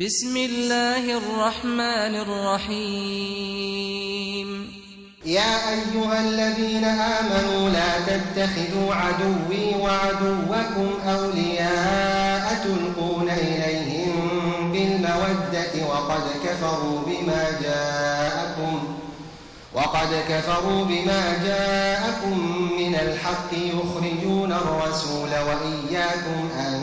بسم الله الرحمن الرحيم. يا أيها الذين آمنوا لا تتخذوا عدوي وعدوكم أولياء تلقون إليهم بالمودة وقد كفروا بما جاءكم وقد كفروا بما جاءكم من الحق يخرجون الرسول وإياكم أن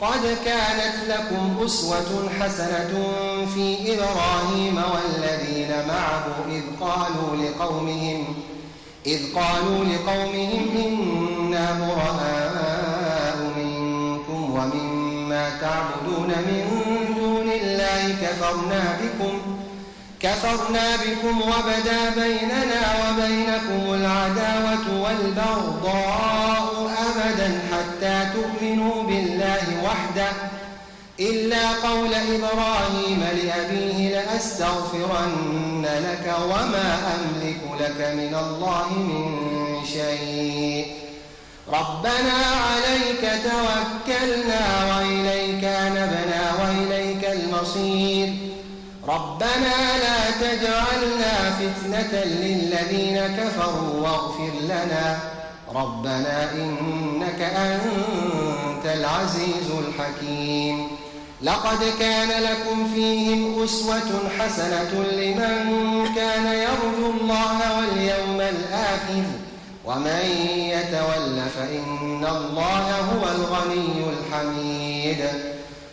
قد كانت لكم أسوة حسنة في إبراهيم والذين معه إذ قالوا لقومهم إذ قالوا لقومهم إنا براء منكم ومما تعبدون من دون الله كفرنا بكم كفرنا بكم وبدا بيننا وبينكم العداوة والبغضاء أبدا حتى تؤمنوا إلا قول إبراهيم لأبيه لأستغفرن لك وما أملك لك من الله من شيء. ربنا عليك توكلنا وإليك نبنا وإليك المصير. ربنا لا تجعلنا فتنة للذين كفروا واغفر لنا. ربنا إنك أنت العزيز الحكيم. لقد كان لكم فيهم أسوة حسنة لمن كان يرجو الله واليوم الآخر ومن يتول فإن الله هو الغني الحميد.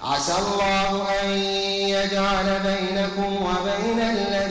عسى الله أن يجعل بينكم وبين الذين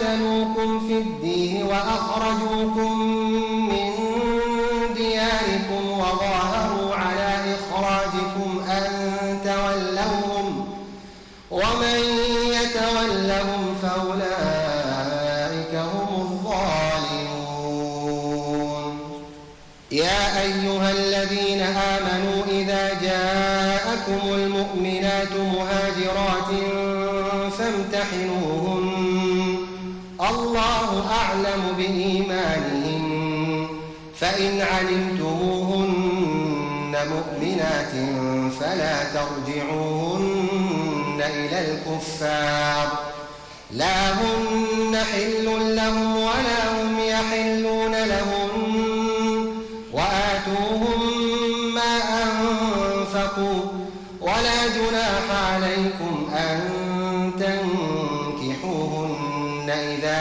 قاتلوكم في الدين وأخرجوكم من دياركم وظاهروا على إخراجكم أن تولوهم ومن يتولهم فأولئك هم الظالمون. يا أيها الذين آمنوا إذا جاءكم المؤمنات أعلم بإيمانهن فإن علمتموهن مؤمنات فلا ترجعوهن إلى الكفار. لا هن حل لهم ولا هم يحلون لهم وآتوهم ما أنفقوا. ولا جناح عليكم أن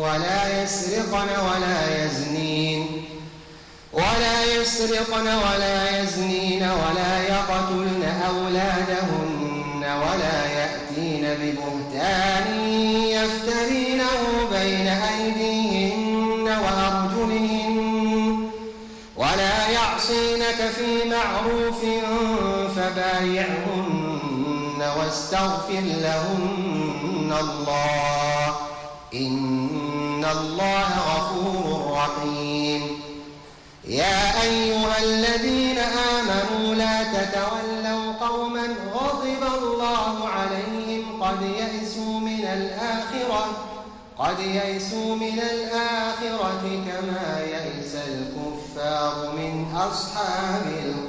ولا يسرقن ولا يزنين. ولا يسرقن ولا يزنين ولا يقتلن أولادهن ولا يأتين ببهتان يفترينه بين أيديهن وأرجلهن ولا يعصينك في معروف فبايعهن واستغفر لهن الله إن الله غفور رحيم. يا أيها الذين آمنوا لا تتولوا قوما غضب الله عليهم قد يئسوا من الآخرة قد يئسوا من الآخرة كما يئس الكفار من أصحاب القبور